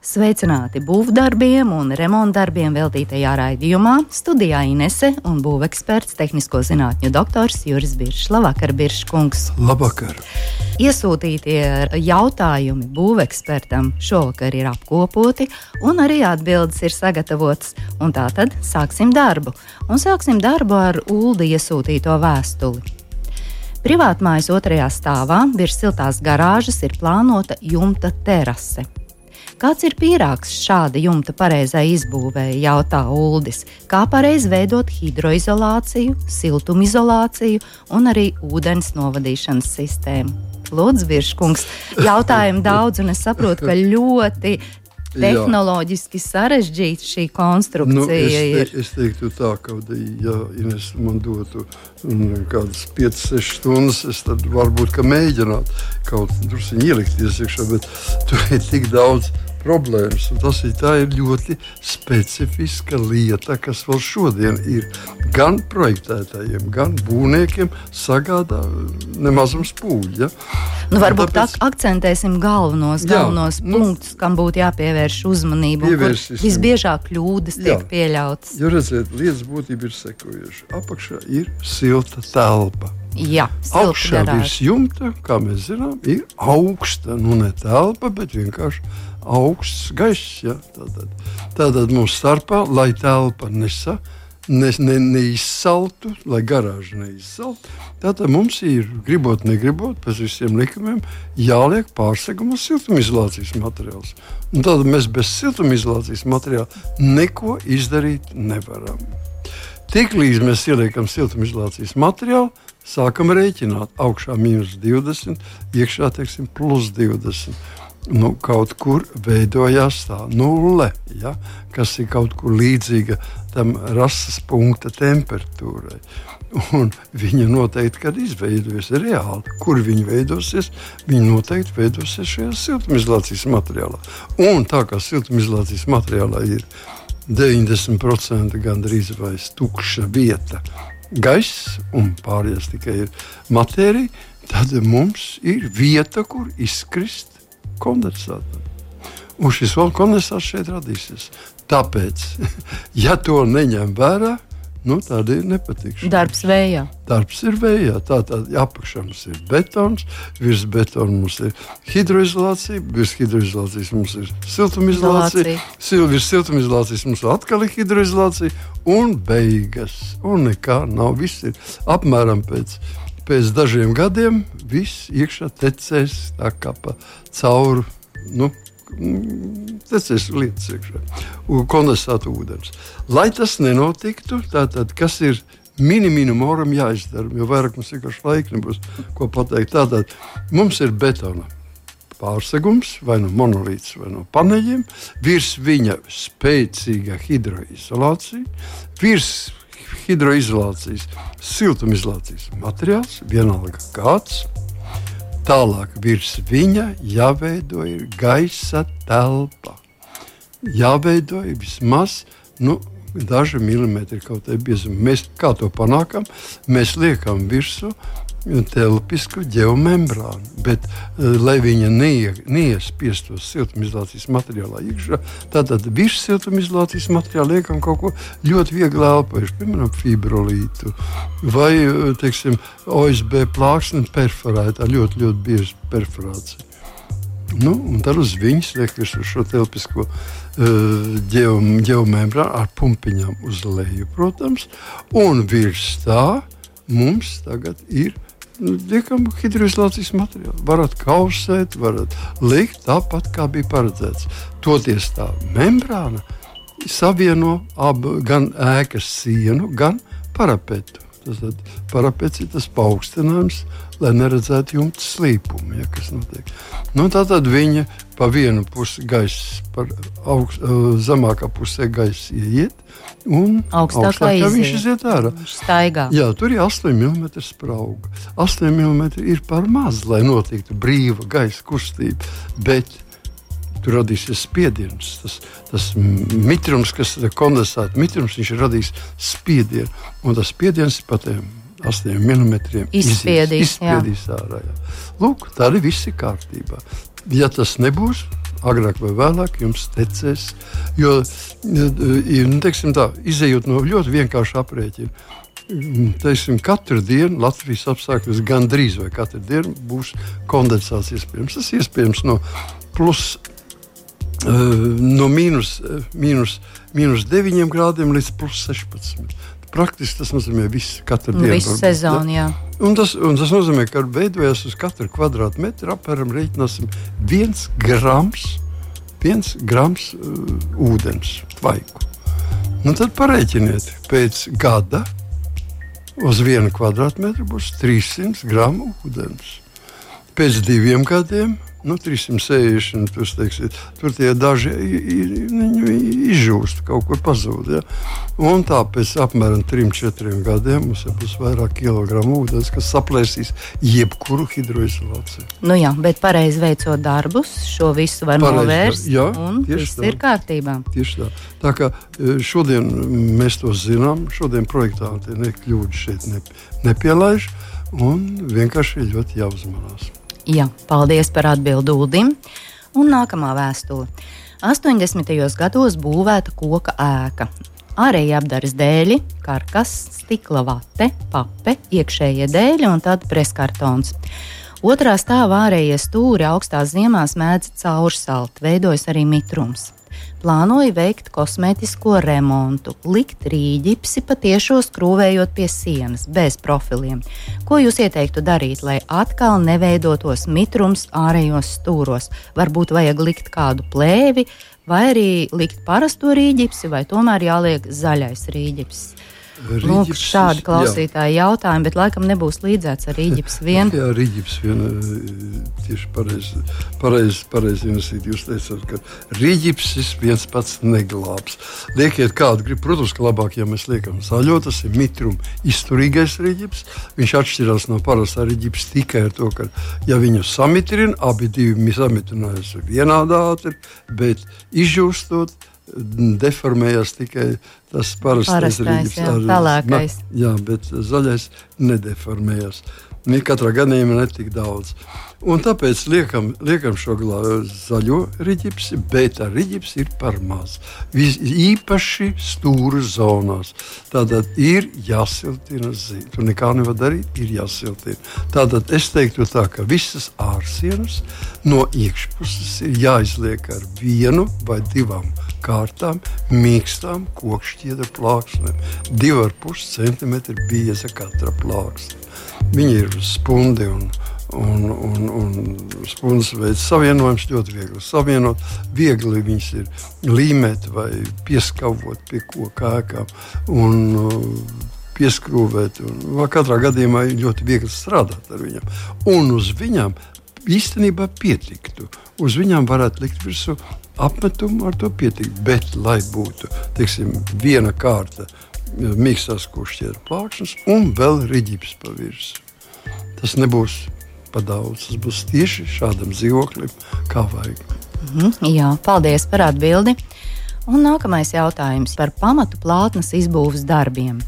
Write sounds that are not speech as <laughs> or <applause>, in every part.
Sveicināti būvdarbiem un remontdarbiem veltītajā raidījumā. Studijā Inese un būveksperts, tehnisko zinātņu doktors Juris Biršs. Labvakar, Biršs kungs! Labvakar! Iesūtītie jautājumi būvekspertam šovakar ir apkopoti, un arī atbildes ir sagatavotas. Un tātad sāksim darbu. Un sāksim darbu ar ULDI iesūtīto vēstuli. Privātmājas otrajā stāvā virs siltās garāžas ir plānota jumta terase. Kāds ir pīrāgs šāda jumta pareizai izbūvēi, jautā Uldis. Kā pareizi veidot hidroizolāciju, siltumizolāciju un arī ūdens novadīšanas sistēmu? Lūdzu, Virškungs, <laughs> jautājumu daudz, un es saprotu, ka ļoti tehnoloģiski sarežģīta šī konstrukcija nu, es, te, es teiktu, tā, ka, ja Ines man dotu mm, kādas 5-6 stundas, es tad varbūt mēģinātu kaut drusku ielikties iekšā, bet tur ir tik daudz problēmas. Tas ir, ir ļoti specifiska lieta, kas vēl šodien ir gan projektētājiem, gan būvniekiem sagādā nemazums pūļi. Ja? Nu, varbūt tāpēc... tā akcentēsim galvenos, galvenos jā, nu, punktus, kam būtu jāpievērš uzmanība. Visbiežāk kļūdas tiek jā, pieļautas. Jo redziet, lietas būtība ir sekojoša. Apakšā ir silta telpa. Jā, augšā virs jumta, kā mēs zinām, ir augsta, nu ne telpa, bet vienkārši augsts gaiss. Ja? Tātad, tātad mums starpā, lai telpa nesa, ne, ne, neizsaltu, lai garāža neizsaltu, tātad mums ir, gribot, negribot, pēc visiem likumiem, jāliek pārseguma siltumizolācijas materiāls. Un tad mēs bez siltumizolācijas materiāla neko izdarīt nevaram. Tiklīdz mēs ieliekam siltumizolācijas materiālu, sākam rēķināt augšā mīnus 20, iekšā teiksim, plus 20 nu, kaut kur veidojās tā nulle, ja, kas ir kaut kur līdzīga tam rases punkta temperatūrai. Un viņa noteikti, kad izveidojas reāli, kur viņa veidosies, viņa noteikti veidosies šajā siltumizolācijas materiālā. Un tā kā siltumizolācijas materiālā ir 90% gandrīz vai tukša vieta, gaiss un pārējais tikai ir matērija, tad mums ir vieta, kur izkrist kondensātam. Un šis kondensāts šeit radīsies. Tāpēc, <laughs> ja to neņem vērā, nu, tāda ir nepatikšana. Darbs vējā. Darbs ir vējā. Tā tad apakšā mums ir betons, virs betona mums ir hidroizolācija, virs hidroizolācijas mums ir siltumizolācija, sil, virs siltumizolācijas mums atkal ir hidroizolācija un beigas. Un nekā nav. Viss ir apmēram pēc pēc dažiem gadiem viss iekšā tecēs pa cauru. Nu, Tas ir lietas iekšā, kondensēta ūdens. Lai tas nenotiktu, tātad, kas ir minimālam jāizdara, jo vairāk mums vienkārši laika nebūs ko pateikt. Tātad mums ir betona pārsegums, vai no monolīta, vai no paneļiem, virs viņa spēcīga hidroizolācija, virs hidroizolācijas, siltumizolācijas materiāls, vienalga kāds. Tālāk virs viņa jāveido gaisa telpa. Jāveido vismaz nu, daži milimetri kaut kādā biezumā. Mēs kā to panākam? Mēs liekam virsmu telpisku geomembrānu, bet, uh, lai viņa neie, neiespiestos siltumizolācijas materiālā iekšā, tad virs siltumizolācijas materiāla liekam kaut ko ļoti viegli elpojušu, piemēram, fibrolītu vai eh, teiksim, OSB plāksni perforēta ar ļoti, ļoti biezu perforāciju. Nu, tad uz viņas liek virsū šo telpisko uh, geomembrānu ar pumpiņām uz leju, protams, un virs tā mums tagad ir liekam hidroizolācijas materiālu. Varat kausēt, varat likt tāpat, kā bija paredzēts. Toties tā membrāna savieno abu, gan ēkas sienu, gan parapetu. Tas ir parapets, tas paaugstinājums, lai neredzētu jumta slīpumu, ja, kas notiek. Nu, tā tad viņa pa vienu pusi gaisa, par augst, zemākā pusē gaisa ieiet, un augstākā, augstākā viņš iziet ārā. Staigā. Jā, tur ir 8 mm sprauga. 8 mm ir par maz, lai notiktu brīva gaisa kustība. Bet tur radīsies spiediens. Tas, tas mitrums, kas ir kondensēta mitrums, viņš ir radījis spiedienu. Un tas spiediens pa tiem 8 mm izspiedīs, izspiedīs ārā. Jā. Lūk, tā arī viss ir kārtībā. Ja tas nebūs, agrāk vai vēlāk jums tecēs. Jo, nu, teiksim tā, izējot no ļoti vienkārša aprēķina. Teiksim, katru dienu Latvijas apstākļos gandrīz vai katru dienu būs kondensācija iespējams. Tas iespējams no plus no mīnus, mīnus, mīnus 9 grādiem līdz plus 16. Praktiski tas nozīmē visu katru dienu. Visu sezonu, jā. Un tas, un tas nozīmē, ka veidojas uz katru kvadrātmetru apmēram rēķināsim viens grams, viens grams uh, ūdens tvaiku. Nu, tad parēķiniet, pēc gada uz vienu kvadrātmetru būs 300 gramu ūdens. Pēc diviem gadiem nu, 360. Tur, teiksit, tur tie daži izžūst, kaut kur pazūd. Ja? Un tā pēc apmēram 3-4 gadiem mums būs vairāk kilogramu ūdens, kas saplēsīs jebkuru hidroizolāciju. Nu jā, bet pareizi veicot darbus, šo visu var pareizi, novērst. Jā, un viss tā. ir kārtībā. Tieši tā. Tā kā e, šodien mēs to zinām, šodien projektanti nekļūdas šeit ne, nepielaiž, un vienkārši ir ļoti jāuzmanās. Jā, paldies par atbildi Ulim. Un nākamā vēstule. 80. gados būvēta koka ēka. Ārējie apdares dēļi, karkas, stikla vate, pape, iekšējie dēļi un tad preskartons. Otrā stāvā ārējie stūri augstās ziemās mēdz caursalt, veidojas arī mitrums plānoja veikt kosmētisko remontu, likt rīģipsi patiešo skrūvējot pie sienas, bez profiliem. Ko jūs ieteiktu darīt, lai atkal neveidotos mitrums ārējos stūros? Varbūt vajag likt kādu plēvi, vai arī likt parasto rīģipsi, vai tomēr jāliek zaļais rīģipsis. Lūk, šādi klausītāji jā. jautājumi, bet laikam nebūs līdzēts ar Rīģips <laughs> vien. Jā, Rīģips vien tieši pareizi, pareizi ienesīt. Jūs teicāt, ka Rīģips viens pats neglābs. Liekiet kādu grib, protams, ka labāk, ja mēs liekam zaļo, tas ir mitrum izturīgais Rīģips. Viņš atšķirās no parastā Rīģips tikai ar to, ka ja viņu samitrina, abi divi samitrinājas vienādā ātri, bet izžūstot, deformējās tikai tas parastais rīks. Jā, pelēkais. Jā, bet zaļais nedeformējās. Katrā gadījumā netika daudz. Un tāpēc liekam, liekam šo zaļo rīķipsi, bet ar rīķipsi ir par maz. Vis, īpaši stūra zonās. Tātad ir jāsiltina zīme. Tur nekā nevar darīt, ir jāsiltina. Tātad es teiktu tā, ka visas ārsienas no iekšpuses ir jāizliek ar vienu vai divām kārtām, mīkstām kokšķiedra plāksnēm. 2,5 cm bieza katra plāksne. Viņi ir spundi un, un, un, un spundas veids savienojums ļoti viegli savienot. Viegli viņas ir līmēt vai pieskavot pie koka ēkām. Un, uh, Pieskrūvēt, un katrā gadījumā ir ļoti viegli strādāt ar viņiem. Un uz viņiem īstenībā pietiktu. Uz viņiem varētu likt virsū apmetumu, ar to pietikt. Bet, lai būtu teiksim, viena kārta mīkstās kušķieru plāksnes un vēl riģips pa virsmu. Tas nebūs pa daudz. Tas būs tieši šādam dzīvoklim, kā vajag. Mm, jā, paldies par atbildi. Un nākamais jautājums par pamatu plātnes izbūves darbiem.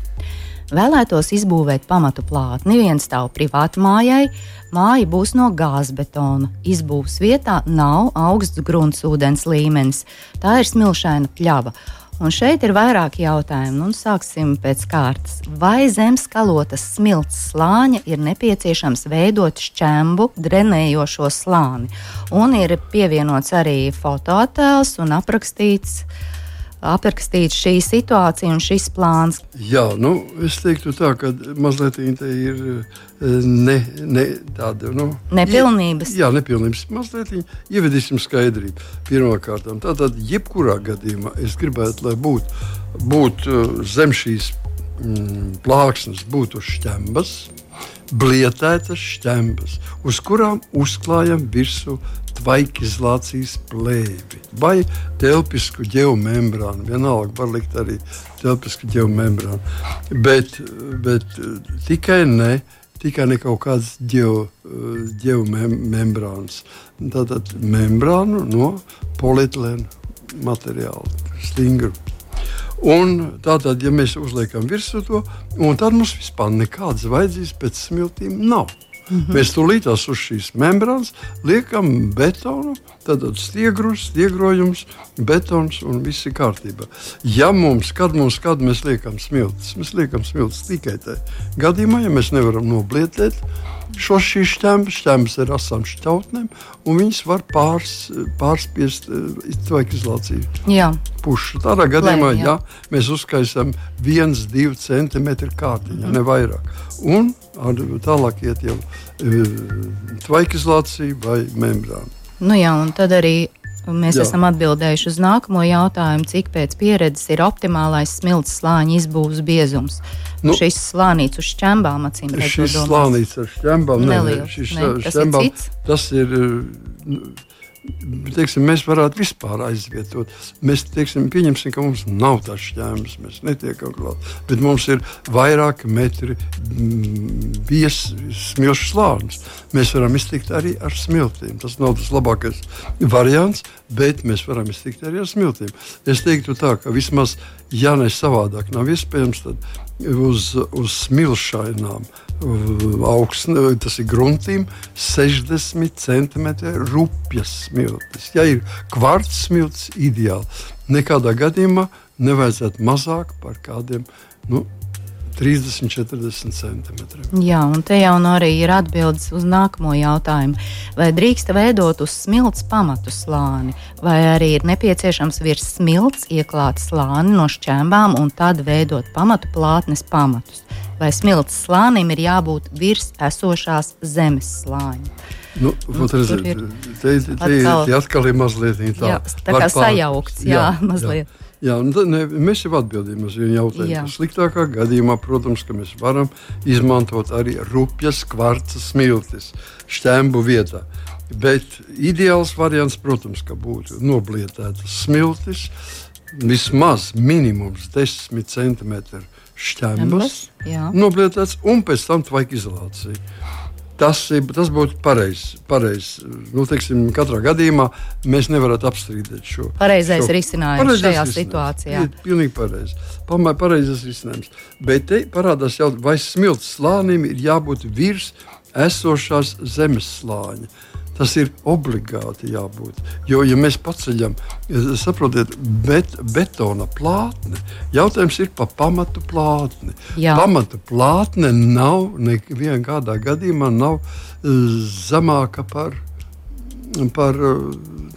Vēlētos izbūvēt pamatu plātni, viens stāv privāti mājai, māja būs no gāzbetona. Izbūves vietā nav augsts gruntsūdens līmenis, tā ir smilšaina pļava Un šeit ir vairāki jautājumi. Nu, sāksim pēc kārtas. Vai zem skalotas smilts slāņa ir nepieciešams veidot šķembu drenējošo slāni? Un ir pievienots arī fotoattēls un aprakstīts aprakstīta šī situācija un šis plāns? Jā, nu, es teiktu tā, ka mazliet tā ir e, ne, ne tāda nu, nepilnības. Jā, nepilnības. Mazliet ievedīsim skaidrību. Pirmkārt, tātad, jebkurā gadījumā es gribētu, lai būtu būt zem šīs mm, plāksnes būtu šķembas, blietētas šķembas, uz kurām uzklājam virsmu tvaikizlācijas plēvi vai telpisku ģeomembrānu. Vienalga var likt arī telpisku ģeomembrānu, bet, bet tikai ne. Tikai ne kaut kādas ģeomembrānas. Tātad membrānu no polietilēna materiāla, stingru. Un tātad, ja mēs uzliekam virsū to, tad mums vispār nekādas vajadzības pēc smiltīm nav. Mm -hmm. Mēs tūlītās uz šīs membrānas liekam betonu, tad stiegrus, stiegrojums, betons un viss ir kārtībā. Ja mums, kad mums, kad mēs liekam smiltis, mēs liekam smiltis tikai tajā gadījumā, ja mēs nevaram noblietēt šo šīs šķēmas, šķēmas ar asām šķautnēm, un viņas var pārs, pārspiest izolāciju. Jā. Pušu. Tādā gadījumā, Lē, jā. ja mēs uzskaisām 1-2 cm kārtiņā, mm. ne vairāk. Un tālāk iet jau e, tvaikizolācija vai membrāna. Nu jā, un tad arī Mēs Jā. esam atbildējuši uz nākamo jautājumu, cik pēc pieredzes ir optimālais smilts slāņa izbūves biezums. Nu, šis slānīts uz šķembām, acīm redzot, šis slānīts ar šķembām, ne, ne, šis, ne, tas, ir. Nu, teiksim, mēs varētu vispār aizvietot. Mēs teiksim, pieņemsim, ka mums nav tādas šķēmas, mēs netiekam klāt. Bet mums ir vairāki metri mm, smilšu slānis. Mēs varam iztikt arī ar smiltīm. Tas nav tas labākais variants, bet mēs varam iztikt arī ar smiltīm. Es teiktu tā, ka vismaz, ja ne savādāk nav iespējams, tad uz, uz smilšainām augsne, tas ir gruntīm 60 cm rupjas smiltis. Ja ir kvarts smiltis, ideāli. Nekādā gadījumā nevajadzētu mazāk par kādiem nu, 30, 40 centimetriem. Jā, un te jau nu arī ir atbildes uz nākamo jautājumu. Vai drīkst veidot uz smilts pamatu slāni, vai arī ir nepieciešams virs smilts ieklāt slāni no šķembām un tad veidot pamatu plātnes pamatus? vai smilts slānim ir jābūt virs esošās zemes slāņa. Nu, nu, redz, ir te, te, te, te atkal ir mazliet tā, jā, tā kā sajaukts. Jā, jā, mazliet. Jā. Jā, ne, mēs jau atbildējām uz viņu jautājumu. Sliktākā gadījumā, protams, mēs varam izmantot arī rupjas kvarca smiltis šķēmu vietā. Bet ideāls variants, protams, būtu noblietētas smiltis, vismaz minimums 10 centimetru šķembas, noblietēts, un pēc tam vajag izolāciju. Tas, tas būtu pareizi. Pareiz. Nu, teiksim, katrā gadījumā mēs nevaram apstrīdēt šo. Pareizais šo. risinājums pareizais šajā risinājums. situācijā. Ir pilnīgi pareizi. Pareizais risinājums. Bet te parādās jau, vai smilts slānim ir jābūt virs esošās zemes slāņa. Tas ir obligāti jābūt. Jo, ja mēs paceļam, saprotiet, bet, betona plātne, jautājums ir par pamatu plātni. Jā. Pamatu plātne nav nekādā gadījumā nav eh, zemāka par. Par, eh,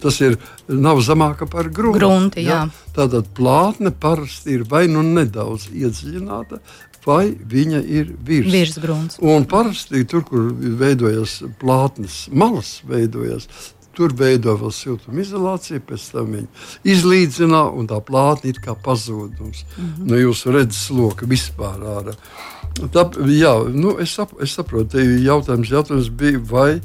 tas ir nav zemāka par grunti. grunti ja? Tātad plātne parasti ir vai nu nedaudz iedziļināta, vai viņa ir virs. virsgrunts. Un parasti tur, kur veidojas plātnes, malas veidojas. Tur veido vēl siltumizolāciju, pēc tam viņa izlīdzina, un tā plātne ir kā pazudums mm -hmm. no jūsu redzes loka vispār ārā. Tā, jā, nu, es, sap, es saprotu, jautājums, jautājums bija, vai eh,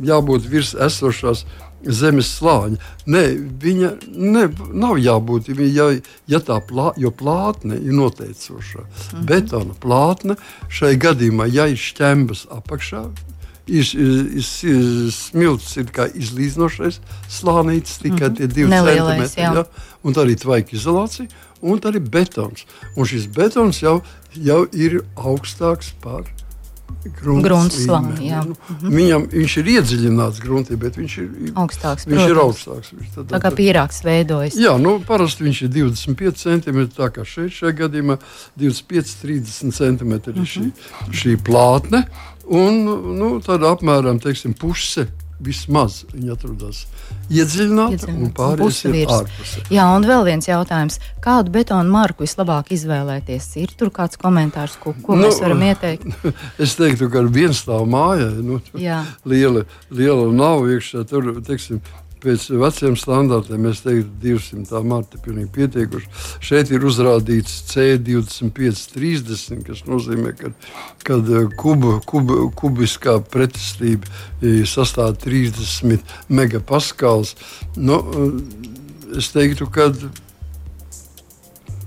jābūt virs esošās zemes slāņa. Nē, viņa ne, nav jābūt. Ja, ja tā plā, plātne ir noteicoša, mm -hmm. betona plātne šai gadījumā, ja ir šķembas apakšā, ir, ir, ir smilts ir kā izlīdzinošais slānītis, tikai mm -hmm. tie divi centimetri. Ja, un tā arī tvaika izolācija, un tā arī betons. Un šis betons jau, jau ir augstāks par gruntslam. Nu, mhm. Viņam, viņš ir iedziļināts gruntī, bet viņš ir augstāks. Viņš protams. ir augstāks. Viņš tad, tā kā pīrāgs veidojas. Jā, nu, parasti viņš ir 25 cm, tā kā šeit šajā gadījumā 25-30 cm ir mm -hmm. šī, šī plātne. Un nu, tad apmēram teiksim, puse vismaz viņi atrodas iedziļināti un pārējais ir ārpusē. Jā, un vēl viens jautājums. Kādu betonu marku vislabāk izvēlēties? Ir tur kāds komentārs, ko, ko nu, mēs varam ieteikt? <laughs> Es teiktu, ka viens stāv mājā, nu, liela, liela nav iekšā. Tur, teiksim, pēc veciem standartiem mēs teiktu, 200 marta pilnīgi pietiekuši. Šeit ir uzrādīts C25, 30, kas nozīmē, ka kad eh, kubu, kubu, kubiskā pretestība sastāv 30 megapaskals. Nu, eh, es teiktu, ka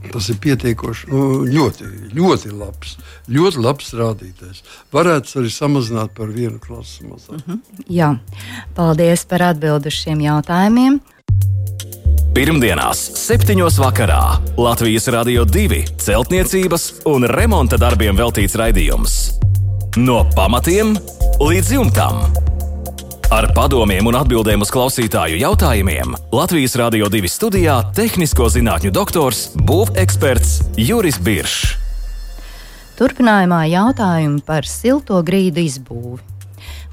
Tas ir pietiekoši, nu, ļoti, ļoti labs, ļoti labs rādītājs. Varētu arī samazināt par vienu klasu mazāk. Uh -huh. Jā, paldies par atbildi uz šiem jautājumiem. Pirmdienās, 7. vakarā Latvijas Rādio 2 celtniecības un remonta darbiem veltīts raidījums. No pamatiem līdz jumtam Ar padomiem un atbildēm uz klausītāju jautājumiem Latvijas Rādio 2 studijā - tehnisko zinātņu doktors, būveksperts Juris Biršs. Turpinājumā jautājumi par silto grīdu izbūvi.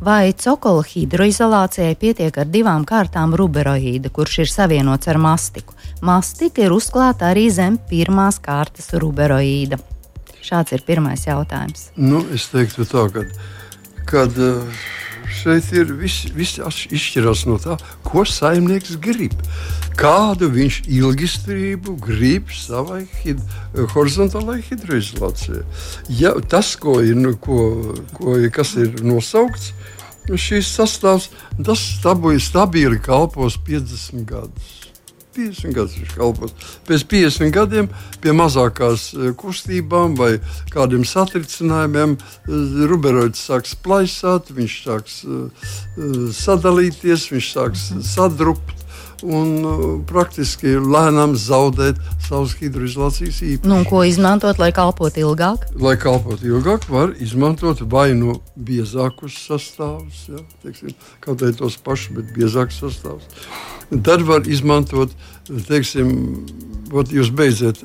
Vai cokola hidroizolācijai pietiek ar divām kārtām ruberoīda, kurš ir savienots ar mastiku? Mastika ir uzklāta arī zem pirmās kārtas ruberoīda. Šāds ir pirmais jautājums. Nu, es teiktu tā, kad, kad uh šeit ir viss, viss izšķirās no tā, ko saimnieks grib. Kādu viņš ilgistrību grib savai hid, horizontālajai hidroizolācijai. Ja, tas, ko ir, nu, ko, ko, kas ir nosaukts, šīs sastāvs, tas stabili kalpos 50 gadus. 50 gadus viņš kalpos. Pēc 50 gadiem pie mazākās e, kustībām vai kādiem satricinājumiem e, Ruberoids sāks plaisāt, viņš sāks e, sadalīties, viņš sāks sadrupt un uh, praktiski lēnām zaudēt savas hidroizolācijas īpašības. Nu, ko izmantot, lai kalpotu ilgāk? Lai kalpotu ilgāk, var izmantot vai nu biezākus sastāvus, ja, teiksim, kaut arī tos pašus, bet biezākus sastāvus. Tad var izmantot, teiksim, ot, jūs beidzat,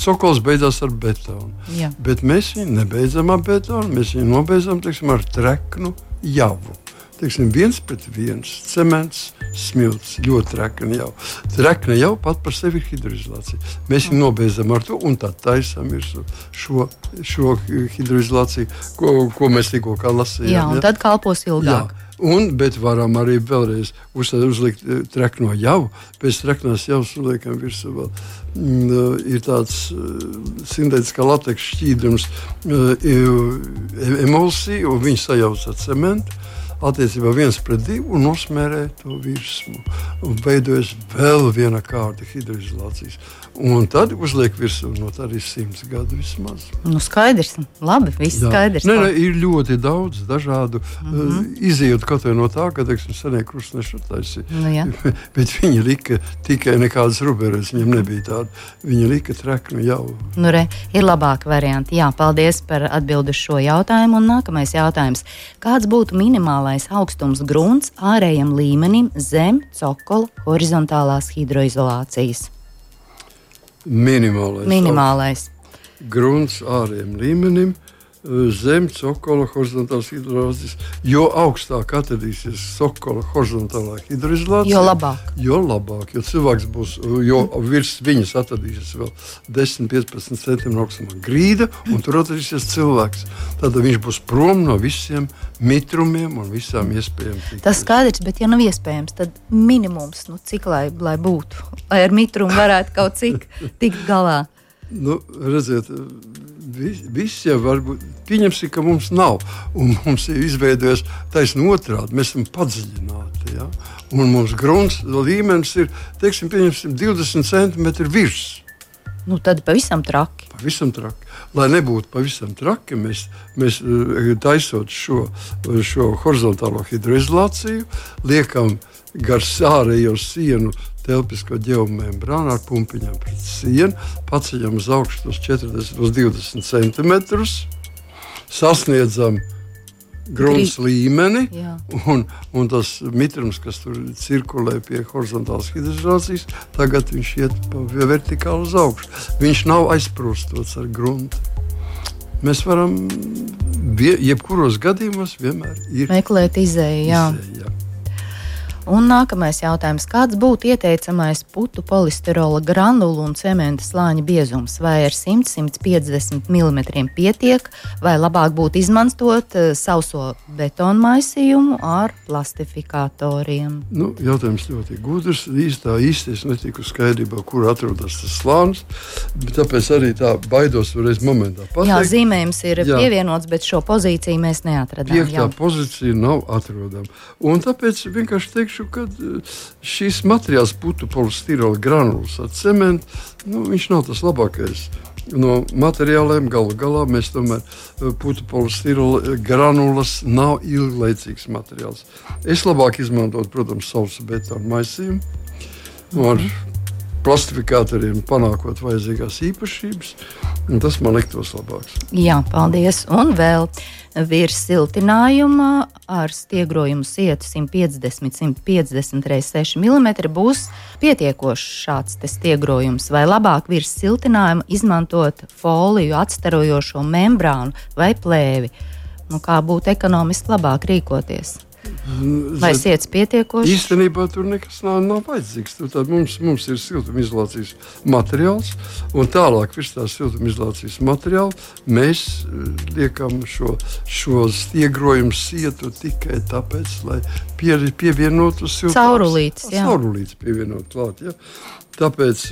cokols beidzās ar betonu. Jā. Bet mēs viņu nebeidzam ar betonu, mēs viņu nobeidzam teiksim, ar treknu javu. Teiksim, viens pret viens cements, smilts, ļoti trekna jau. Trekna jau pat par sevi ir hidroizolācija. Mēs viņu nobeidzam ar to un tā taisām šo, šo hidroizolāciju, ko, ko mēs tikko lasījām. Jā, un ja? tad kalpos ilgāk. Jā. Un, bet varam arī vēlreiz uzlikt eh, trekno jau. Pēc treknās jau uzliekam virsū vēl. Mm, eh, ir tāds uh, sintētiskā lateks šķīdrums, uh, emulsija, un viņi sajauc ar cementu attiecībā viens pret divu un nosmērē to virsmu. Un veidojas vēl viena kārta hidroizolācijas. Un tad uzliek virsū no tā arī simts gadu vismaz. Nu, skaidrs, labi, viss Jā. skaidrs. Nē, nē, ir ļoti daudz dažādu mm -hmm. uh, izjūtu kaut vai no tā, ka, teiksim, senie krustneši taisīja. Nu, <laughs> Bet viņi lika tikai nekādas ruberes, viņiem nebija tāda. Viņi lika treknu jau. Nu, re, ir labāka varianta. Jā, paldies par atbildi uz šo jautājumu. Un nākamais jautājums. Kāds būtu minimālais augstums grunts ārējam līmenim zem cokola horizontālās hidroizolācijas? Minimālais. Minimālais. Grunts ārējiem līmenim zem cokola horizontālās hidrolāzijas. Jo augstāk atradīsies cokola horizontālā hidroizolācija, jo labāk. Jo labāk, jo cilvēks būs, jo virs viņas atradīsies vēl 10-15 centimetru augstumā grīda, un tur atradīsies cilvēks. Tad viņš būs prom no visiem mitrumiem un visām iespējām. Tas skaidrs, bet ja nav iespējams, tad minimums, nu, cik lai, lai būtu, lai ar mitrumu varētu kaut cik tikt galā. Nu, redziet, viss vis jau var būt. Pieņemsim, ka mums nav. Mums ir izveidojies taisnība otrādi. Mēs esam padziļināti. Ja? Un mums grunts līmenis ir teiksim, 20 cm virs. Nu, tad pavisam traki. Pavisam traki. Lai nebūtu pavisam traki, mēs, mēs eh, taisot šo, šo horizontālo hidroizolāciju, liekam gar ārējo sienu telpisko ģeomembrānu ar pumpiņām pret sienu, paceļam uz augšu tos 40 līdz 20 centimetrus, sasniedzam grunts līmeni, un, un tas mitrums, kas tur cirkulē pie horizontālas hidroizolācijas, tagad viņš iet vertikāli uz augšu. Viņš nav aizprostots ar gruntu. Mēs varam jebkuros gadījumos vienmēr meklēt izēju. Jā. Izēja, jā. Un nākamais jautājums. Kāds būtu ieteicamais putu polistirola granulu un cementa slāņa biezums? Vai ar 100-150 mm pietiek, vai labāk būtu izmantot uh, sauso betonu maisījumu ar plastifikatoriem? Nu, jautājums ļoti gudrs. Īstā īsti es netiku skaidrībā, kur atrodas tas slānis. Tāpēc arī tā baidos varēs momentā pateikt. Jā, zīmējums ir jā. pievienots, bet šo pozīciju mēs neatradām. Piektā jā. pozīcija nav atrodama. Un tāpēc vienkārši teikšu, teikšu, ka eh, šis materiāls, putu polistirola granulas ar cementu, nu, viņš nav tas labākais. No materiāliem galu galā mēs tomēr eh, putu polistirola granulas nav ilglaicīgs materiāls. Es labāk izmantotu, protams, sausu betonu maisījumu. Ar plastifikatoriem panākot vajadzīgās īpašības, un tas man liktos labāks. Jā, paldies. Un vēl virs siltinājuma ar stiegrojumu sietu 150-150 x 6 mm būs pietiekošs šāds stiegrojums, vai labāk virs siltinājuma izmantot foliju atstarojošo membrānu vai plēvi. Nu, kā būtu ekonomiski labāk rīkoties? Vai sēdz pietiekoši? Īstenībā tur nekas nav, nav vajadzīgs. Tur mums, mums ir siltumizolācijas materiāls, un tālāk virs tā siltumizolācijas materiāla mēs eh, liekam šo, šo stiegrojumu sietu tikai tāpēc, lai pie, pievienotu siltumu. Caurulītes, jā. Caurulītes pievienot klāt, ja? Tāpēc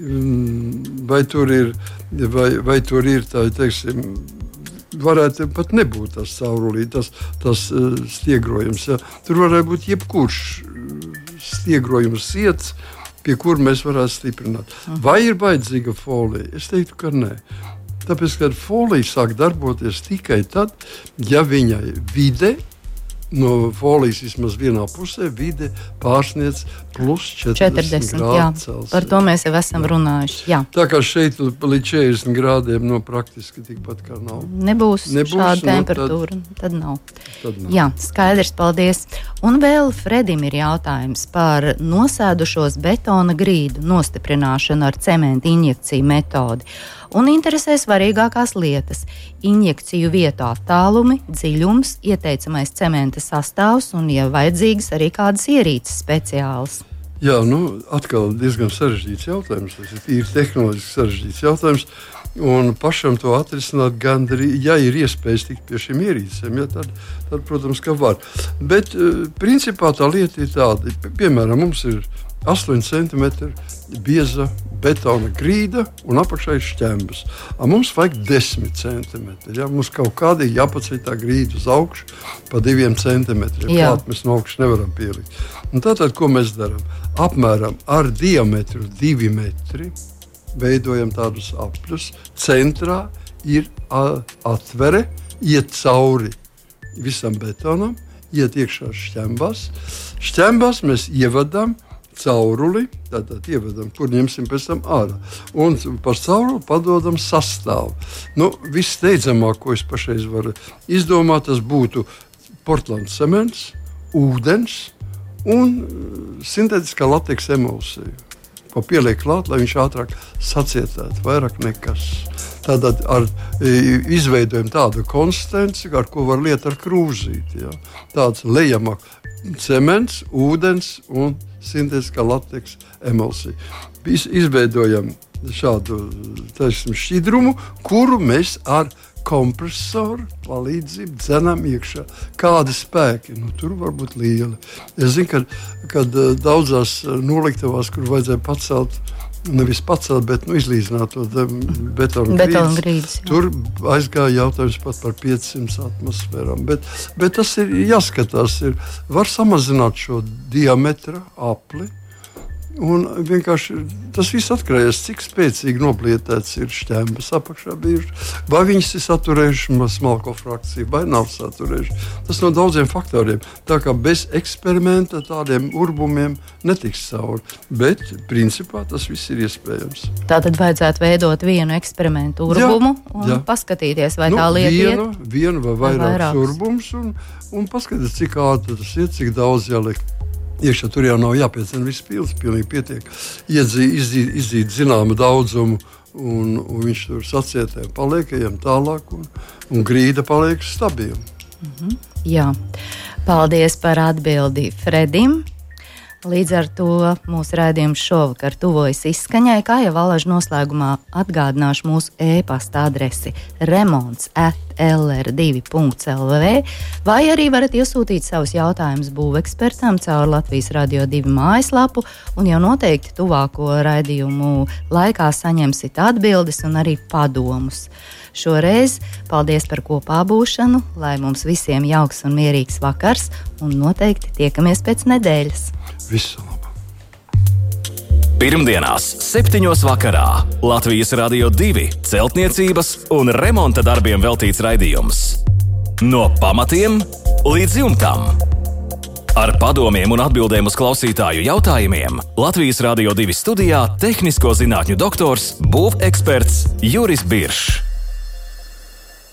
mm, vai tur ir, vai, vai tur ir tā, teiksim, varētu pat nebūt tas caurulīte, tas, tas uh, stiegrojums. Ja. Tur varētu būt jebkurš uh, stiegrojums iets, pie kura mēs varētu stiprināt. Vai ir vajadzīga folija? Es teiktu, ka nē. Tāpēc, kad folija sāk darboties tikai tad, ja viņai vide no folijas vismaz vienā pusē vide pārsniedz plus 40, 40 grādus. Par to mēs jau esam runājuši. Jā. Tā kā šeit līdz 40 grādiem no praktiski tikpat kā nav. Nebūs, Nebūs šāda no, temperatūra. Tad, tad, nav. tad nav. Jā, skaidrs, paldies. Un vēl Fredim ir jautājums par nosēdušos betona grīdu nostiprināšanu ar cementu injekciju metodi un interesē svarīgākās lietas - injekciju vietu attālumi, dziļums, ieteicamais cementa sastāvs un, ja vajadzīgas, arī kādas ierīces speciālas. Jā, nu, atkal diezgan sarežģīts jautājums. Tas ir tīri tehnoloģiski sarežģīts jautājums. Un pašam to atrisināt, gan arī, ja ir iespējas tikt pie šiem ierīcēm, ja, tad, tad, protams, ka var. Bet, eh, principā, tā lieta ir tāda, piemēram, mums ir 8 cm bieza betona grīda un apakšā ir šķembas. A mums vajag 10 cm. Ja? Mums kaut kādā jāpaceļ tā grīda uz augšu pa 2 cm. Ja mēs no augšas nevaram pielikt. Un tātad, ko mēs darām? Apmēram ar diametru 2 metri veidojam tādus apļus. Centrā ir atvere, iet cauri visam betonam, iet iekšā šķembās. Šķembās mēs ievadām cauruli, tātad ievedam, kur ņemsim pēc tam ārā. Un par cauruli padodam sastāvu. Nu, Vissteidzamāk, ko es pašreiz varu izdomāt, tas būtu portugāns cements, ūdens un uh, sintētiskā lateksa emulsija. Ko pieliek klāt, lai viņš ātrāk sacietētu, vairāk nekas. Tātad ar, izveidojam tādu konsistenci, ar ko var lietot ar krūzīti. Ja? Tāds lejamāk cements, ūdens un sintētiskā lateksa emulsija. Biz, izveidojam šādu teiksim, šķidrumu, kuru mēs ar kompresoru palīdzību dzenam iekšā. Kādi spēki? Nu, tur var būt lieli. Es zinu, ka eh, daudzās eh, noliktavās, kur vajadzēja pacelt nevis pacelt, bet nu, izlīdzināt to betonu grīdu. grīdas. Tur aizgāja jautājums pat par 500 atmosfērām. Bet, bet tas ir jāskatās. Ir, var samazināt šo diametru apli Un vienkārši tas viss atkarīgs no cik spēcīgi noplietēts ir šķēmas apakšā bijuši. Vai viņas ir saturējušas smalko frakciju, vai nav saturējušas. Tas no daudziem faktoriem. Tā kā bez eksperimenta tādiem urbumiem netiks cauri. Bet principā tas viss ir iespējams. Tā tad vajadzētu veidot vienu eksperimentu urbumu jā, un jā. paskatīties, vai nu, tā lieta vienu, iet. Vienu vai vairākus urbumus un, un paskatīties, cik ātri tas ir, cik daudz jāliek iekšā tur jau nav jāpiecina viss pils, pilnīgi pietiek. Iedzīt, izzīt, izzīt zināmu daudzumu, un, un viņš tur sacietē, paliek, ejam tālāk, un, un grīda paliek stabila. Mm -hmm. Jā, paldies par atbildi Fredim. Līdz ar to mūsu raidījums šovakar tuvojas izskaņai, kā jau valažu noslēgumā atgādināšu mūsu e-pasta adresi remonds at lr2.lv, vai arī varat iesūtīt savus jautājumus būvekspertam caur Latvijas Radio 2 mājaslapu, un jau noteikti tuvāko raidījumu laikā saņemsit atbildes un arī padomus. Šoreiz paldies par kopā būšanu, lai mums visiem jauks un mierīgs vakars, un noteikti tiekamies pēc nedēļas. Visu labu! Pirmdienās, 7. vakarā Latvijas Rādio 2 celtniecības un remonta darbiem veltīts raidījums. No pamatiem līdz jumtam. Ar padomiem un atbildēm uz klausītāju jautājumiem Latvijas Rādio 2 studijā - tehnisko zinātņu doktors, būveksperts Juris Biršs.